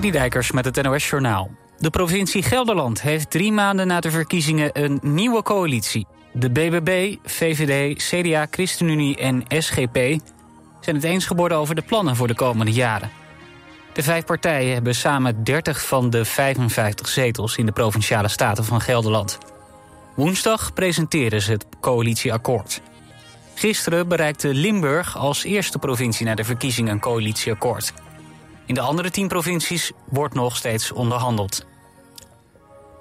Dijkers met het NOS Journaal. De provincie Gelderland heeft drie maanden na de verkiezingen een nieuwe coalitie. De BBB, VVD, CDA, ChristenUnie en SGP zijn het eens geworden over de plannen voor de komende jaren. De vijf partijen hebben samen 30 van de 55 zetels in de provinciale staten van Gelderland. Woensdag presenteren ze het coalitieakkoord. Gisteren bereikte Limburg als eerste provincie na de verkiezingen een coalitieakkoord. In de andere tien provincies wordt nog steeds onderhandeld.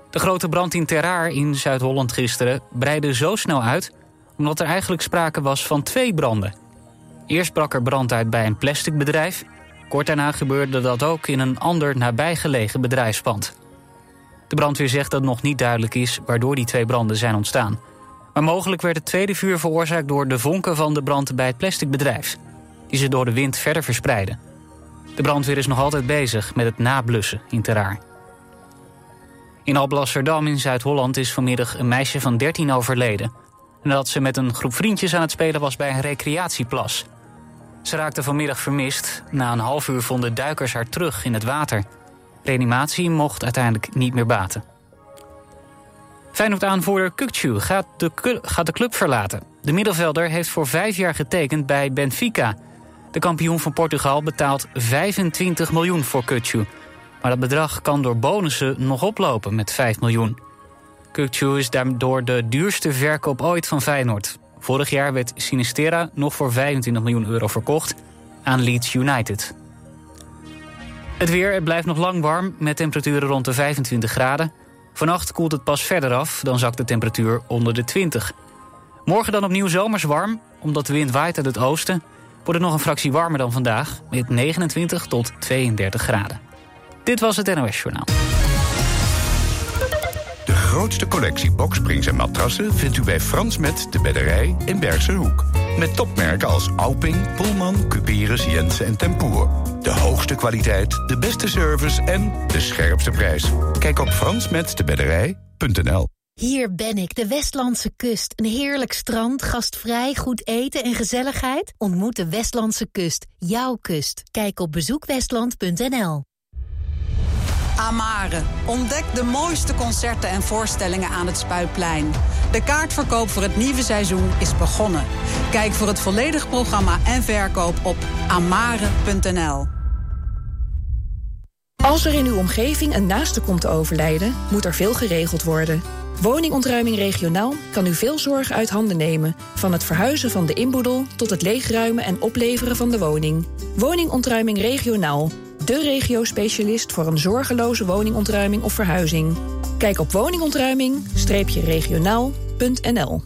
De grote brand in Terraar in Zuid-Holland gisteren breidde zo snel uit... omdat er eigenlijk sprake was van twee branden. Eerst brak er brand uit bij een plasticbedrijf. Kort daarna gebeurde dat ook in een ander nabijgelegen bedrijfspand. De brandweer zegt dat nog niet duidelijk is waardoor die twee branden zijn ontstaan. Maar mogelijk werd het tweede vuur veroorzaakt door de vonken van de brand bij het plasticbedrijf... die ze door de wind verder verspreiden. De brandweer is nog altijd bezig met het nablussen in Terraar. In Alblasserdam in Zuid-Holland is vanmiddag een meisje van 13 overleden... nadat ze met een groep vriendjes aan het spelen was bij een recreatieplas. Ze raakte vanmiddag vermist. Na een half uur vonden duikers haar terug in het water. Reanimatie mocht uiteindelijk niet meer baten. Feyenoord-aanvoerder Kukcu gaat de, gaat de club verlaten. De middenvelder heeft voor vijf jaar getekend bij Benfica... De kampioen van Portugal betaalt 25 miljoen voor Kutsu. Maar dat bedrag kan door bonussen nog oplopen met 5 miljoen. Kutsu is daardoor de duurste verkoop ooit van Feyenoord. Vorig jaar werd Sinistera nog voor 25 miljoen euro verkocht aan Leeds United. Het weer, het blijft nog lang warm met temperaturen rond de 25 graden. Vannacht koelt het pas verder af, dan zakt de temperatuur onder de 20. Morgen dan opnieuw zomers warm, omdat de wind waait uit het oosten wordt het nog een fractie warmer dan vandaag... met 29 tot 32 graden. Dit was het NOS Journaal. De grootste collectie boksprings en matrassen vindt u bij Frans Met de Bedderij in Bergse Hoek. Met topmerken als Alping, Pullman, Cuperus, Jensen en Tempoer. De hoogste kwaliteit, de beste service en de scherpste prijs. Kijk op fransmetdebedderij.nl hier ben ik, de Westlandse kust. Een heerlijk strand, gastvrij, goed eten en gezelligheid. Ontmoet de Westlandse kust, jouw kust. Kijk op bezoekwestland.nl. Amare. Ontdek de mooiste concerten en voorstellingen aan het Spuitplein. De kaartverkoop voor het nieuwe seizoen is begonnen. Kijk voor het volledige programma en verkoop op amare.nl. Als er in uw omgeving een naaste komt te overlijden, moet er veel geregeld worden. Woningontruiming regionaal kan u veel zorg uit handen nemen. Van het verhuizen van de inboedel tot het leegruimen en opleveren van de woning. Woningontruiming regionaal. De regio-specialist voor een zorgeloze woningontruiming of verhuizing. Kijk op woningontruiming-regionaal.nl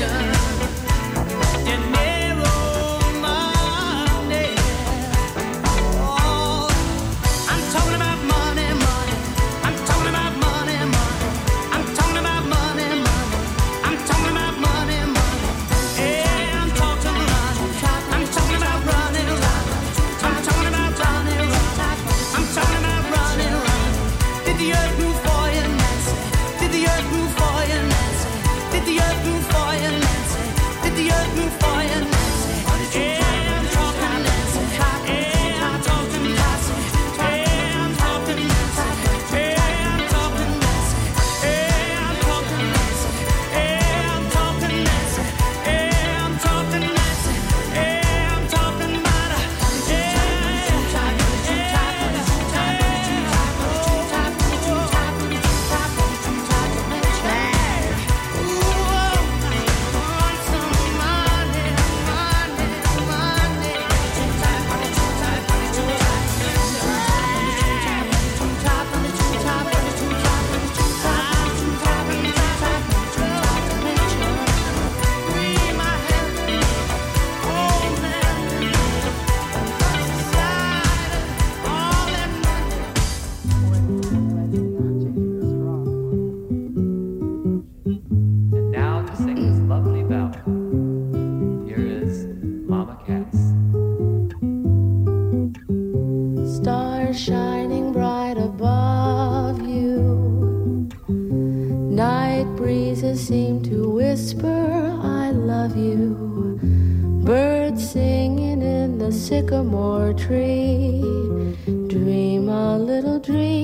passion. dream.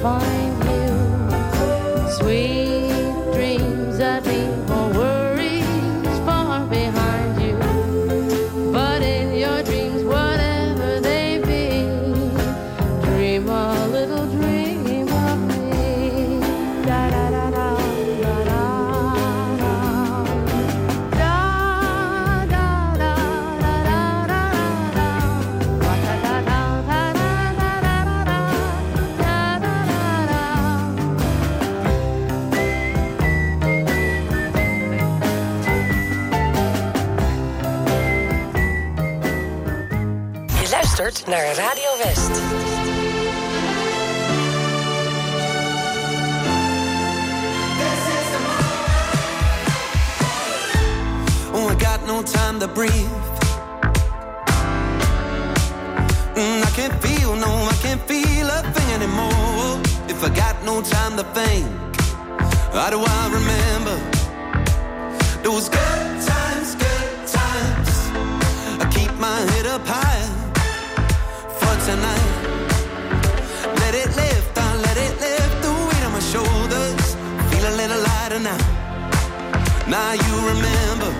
find breathe. Mm, I can't feel, no, I can't feel a thing anymore. If I got no time to think, how do I remember those good times, good times? I keep my head up high for tonight. Let it lift, I let it lift the weight on my shoulders. Feel a little lighter now. Now you remember.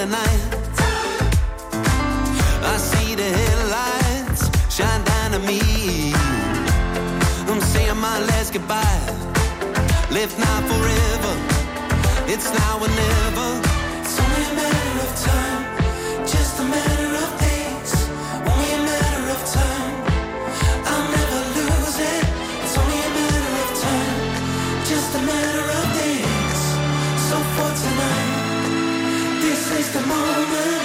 the night. I see the headlights shine down me. I'm saying my last goodbye. Live now forever. It's now or never. It's only a matter of time, just a matter of time. waste a moment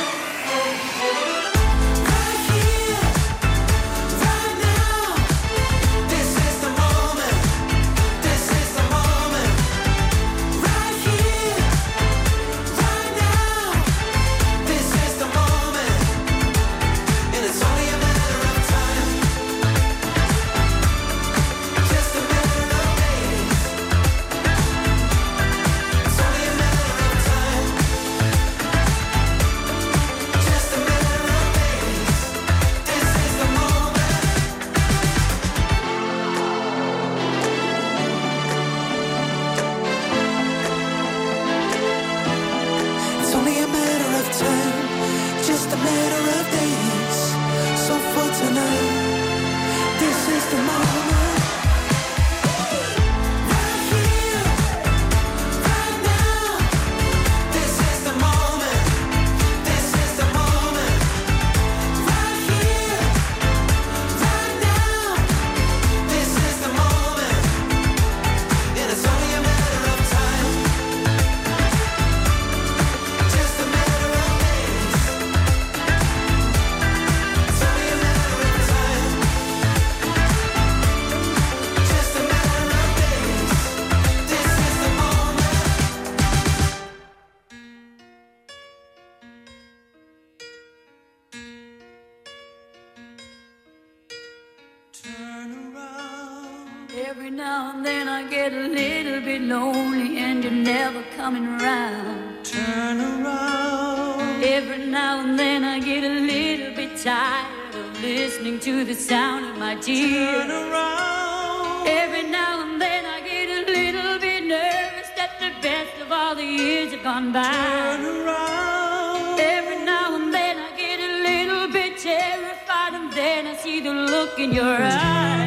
dear. Turn around. Every now and then I get a little bit nervous that the best of all the years have gone by. Turn around. Every now and then I get a little bit terrified, and then I see the look in your eyes.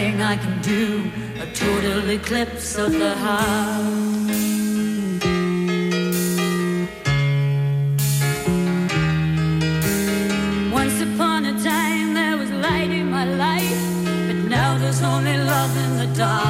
I can do, a total eclipse of the heart. Once upon a time there was light in my life, but now there's only love in the dark.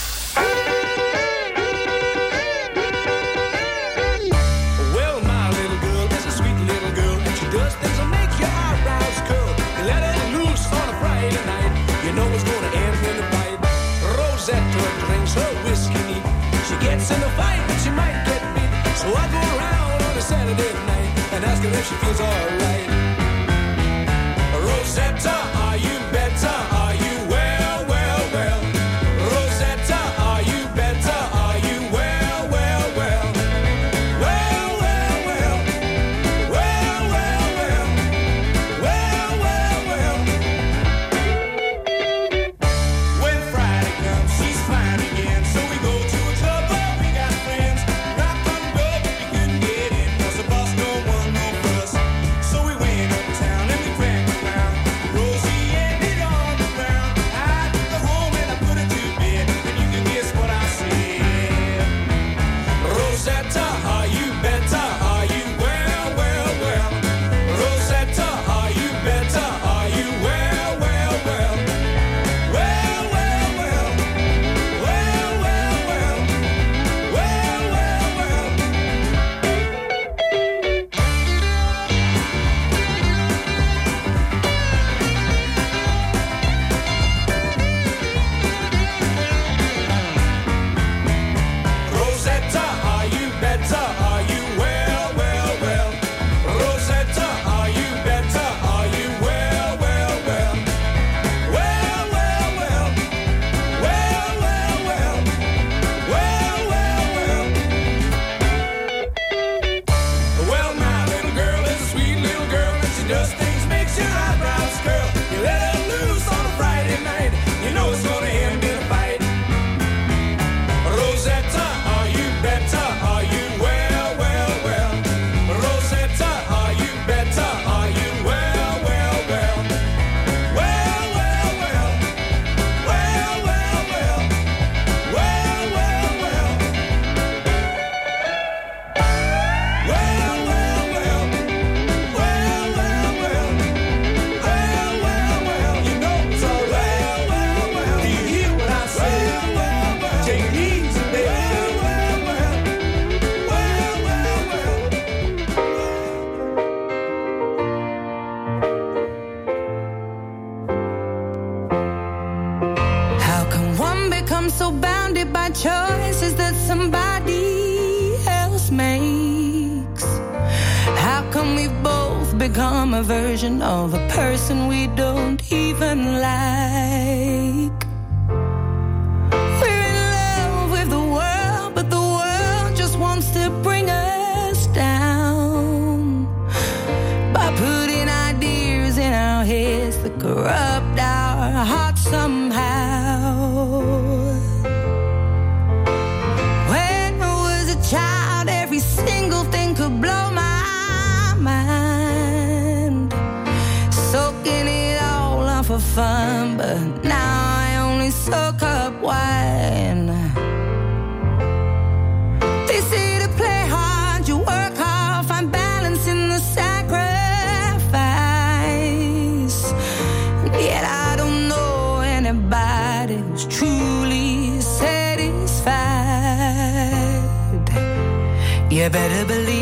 she feels alright. version of a person we don't even like. better believe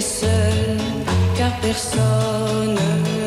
seul, car personne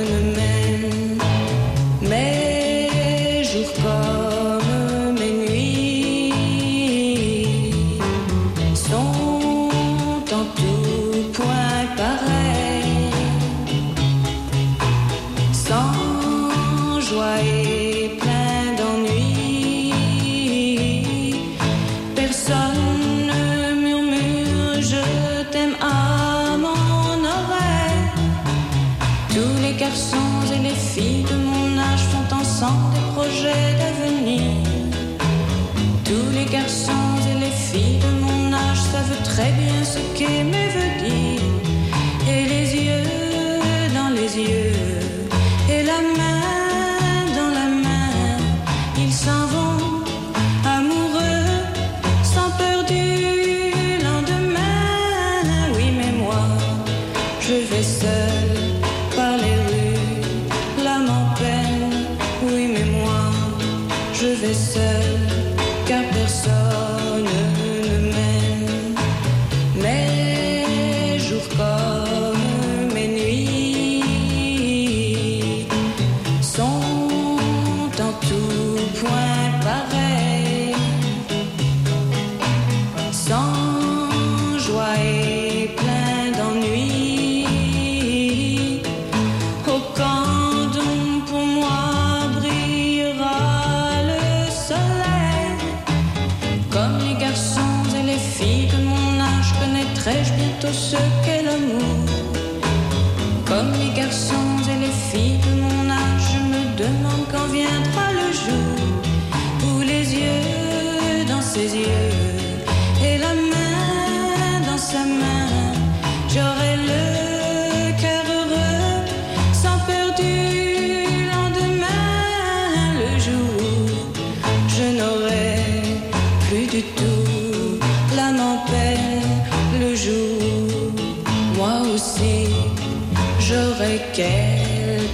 paixões, ele é filho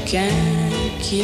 quelqu'un qui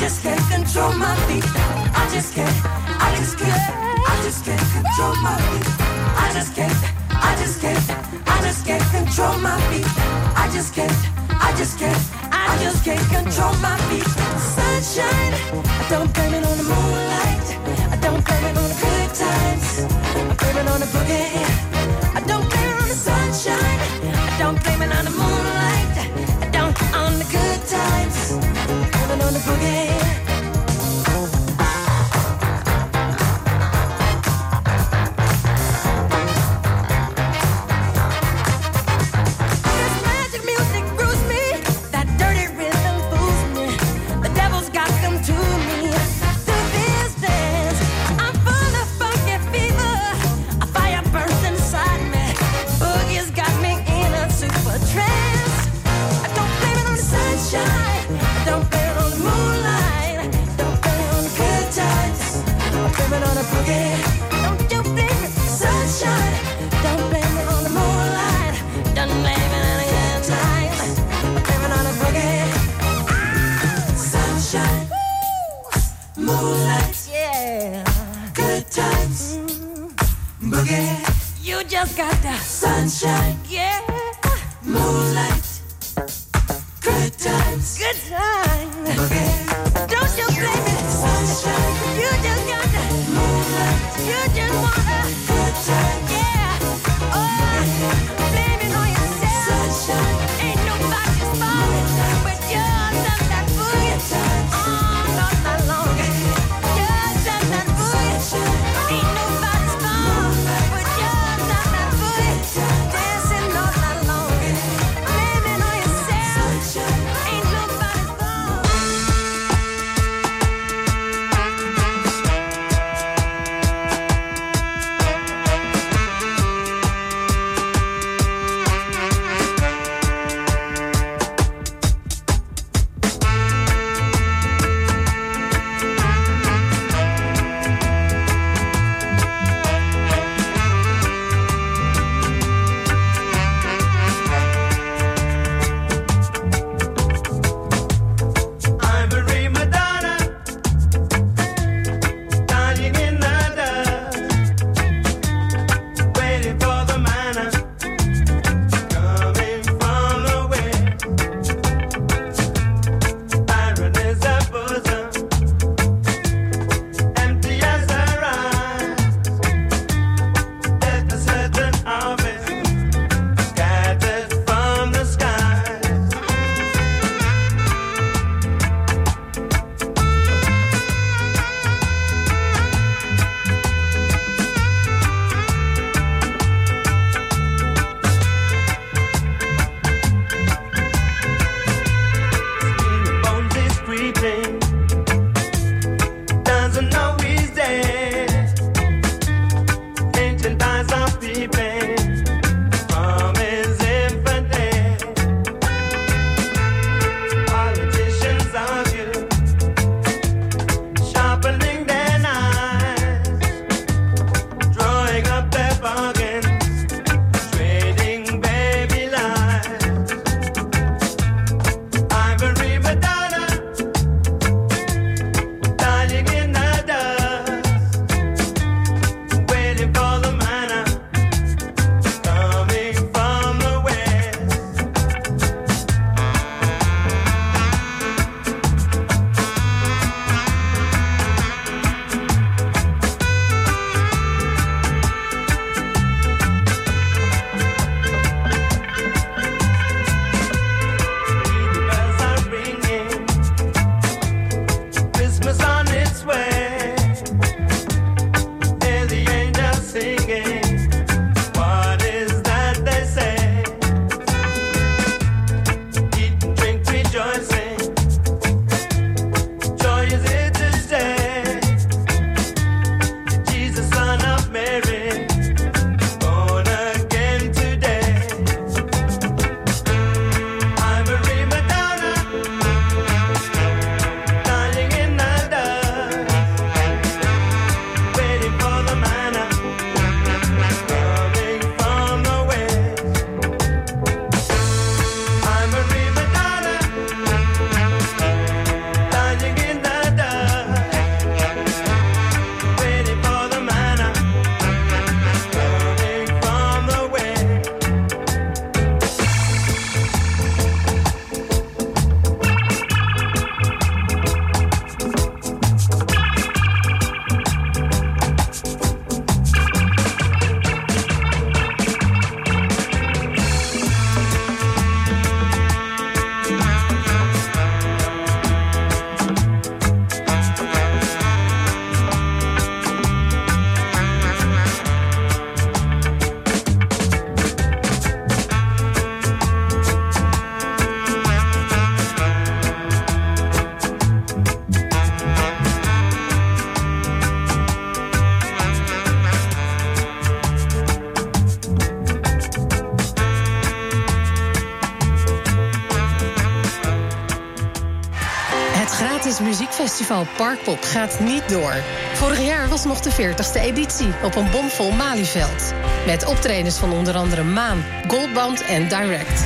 just can't control my feet. I just can't, I just can't, I just can't control my feet. I just can't, I just can't, I just can't control my feet. I just can't, I just can't, I just can't control my feet. Sunshine, I don't blame it on the moonlight. I don't blame it on the good times. I blame it on the boogie. I don't blame it on the sunshine. 속에 never end. Parkpop gaat niet door. Vorig jaar was nog de 40ste editie op een bomvol Malieveld. Met optredens van onder andere Maan, Goldband en Direct.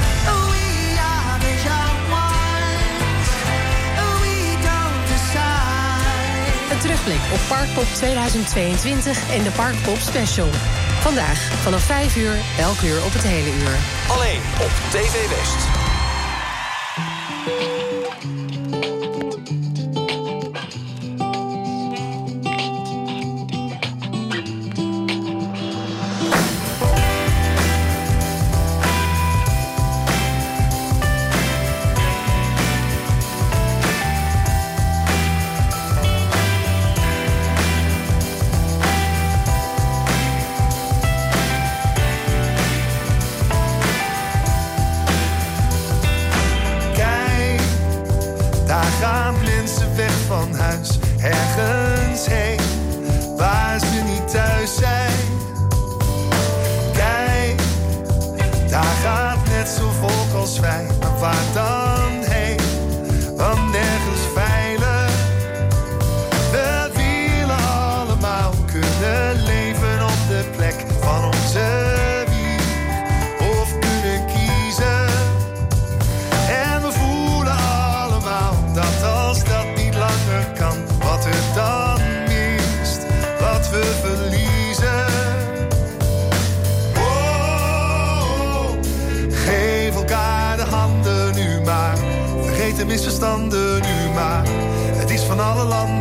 Een terugblik op Parkpop 2022 en de Parkpop Special. Vandaag vanaf 5 uur, elk uur op het hele uur. Alleen op TV West. Misverstanden nu maar. Het is van alle landen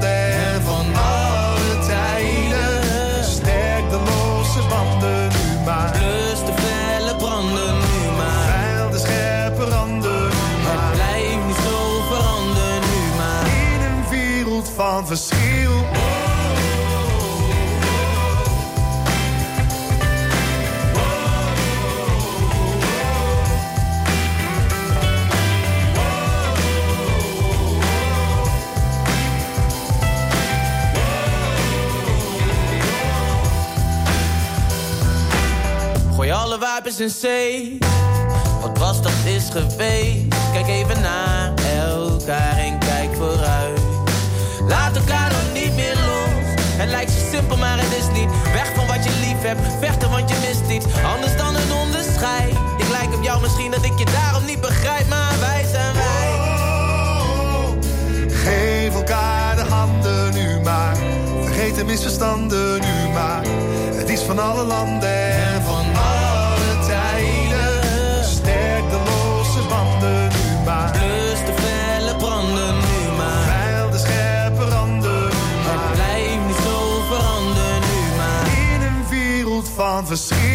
wapens in zee. Wat was dat is geweest. Kijk even naar elkaar en kijk vooruit. Laat elkaar dan niet meer los. Het lijkt zo simpel, maar het is niet. Weg van wat je lief hebt, vechten want je mist iets. Anders dan een onderscheid. Ik lijk op jou misschien dat ik je daarom niet begrijp, maar wij zijn wij. Geef elkaar de handen nu maar. Vergeet de misverstanden nu maar. Het is van alle landen confiscate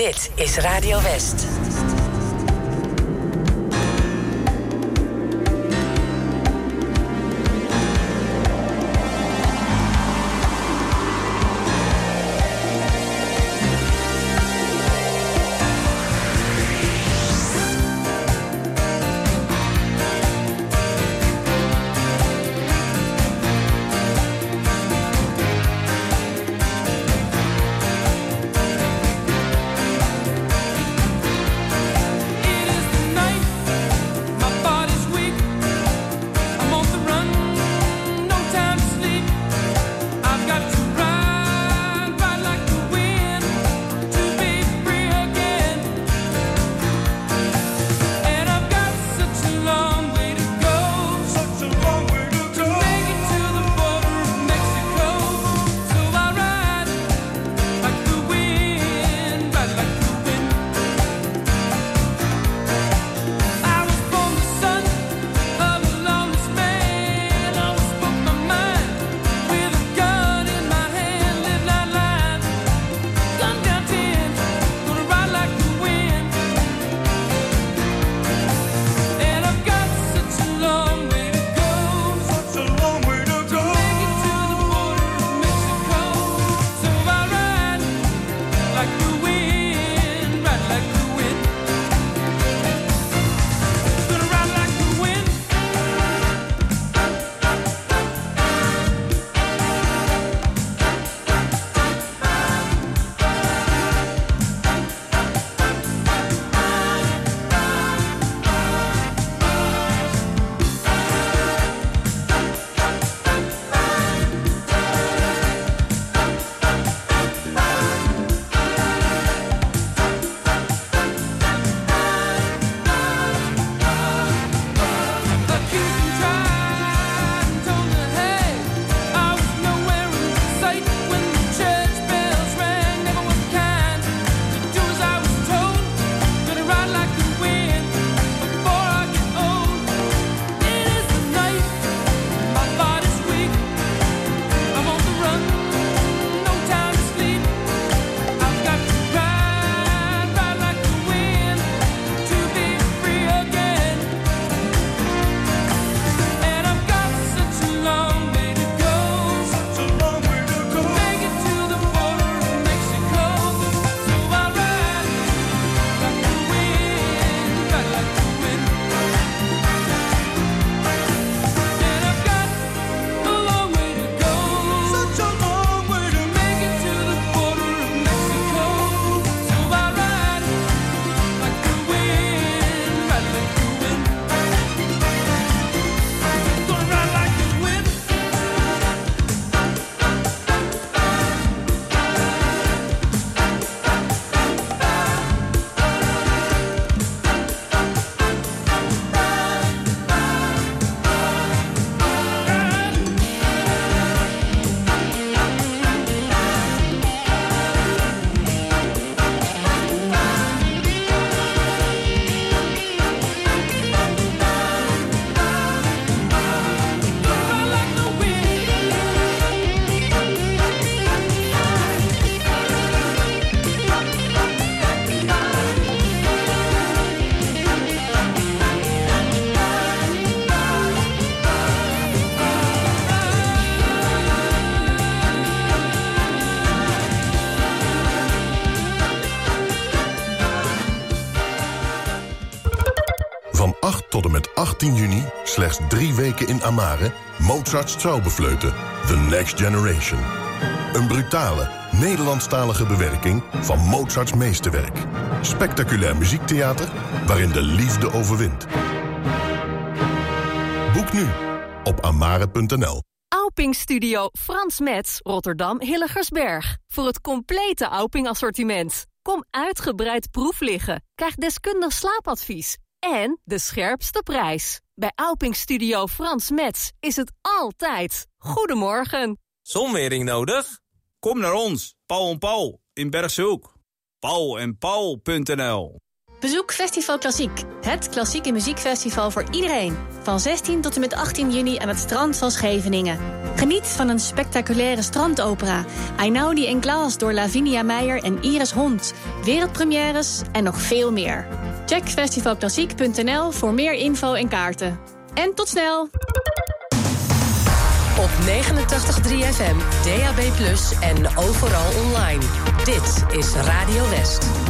Dit is Radio West. In Amare... Mozart's Traubefleuten, The Next Generation. Een brutale, Nederlandstalige bewerking van Mozarts meesterwerk. Spectaculair muziektheater waarin de liefde overwint. Boek nu op amare.nl. Auping Studio Frans Metz, Rotterdam Hilligersberg. Voor het complete Auping assortiment. Kom uitgebreid proef liggen. Krijg deskundig slaapadvies. En de scherpste prijs. Bij Auping Studio Frans Metz is het altijd. Goedemorgen. Zonwering nodig? Kom naar ons, Paul en Paul in Bergshoek. Paul en Paul.nl Bezoek Festival Klassiek, het klassieke muziekfestival voor iedereen. Van 16 tot en met 18 juni aan het strand van Scheveningen. Geniet van een spectaculaire strandopera. Einaudi en Klaas door Lavinia Meijer en Iris Hond. Wereldpremières en nog veel meer. Check festivalklassiek.nl voor meer info en kaarten. En tot snel! Op 89.3 FM, DAB+, en overal online. Dit is Radio West.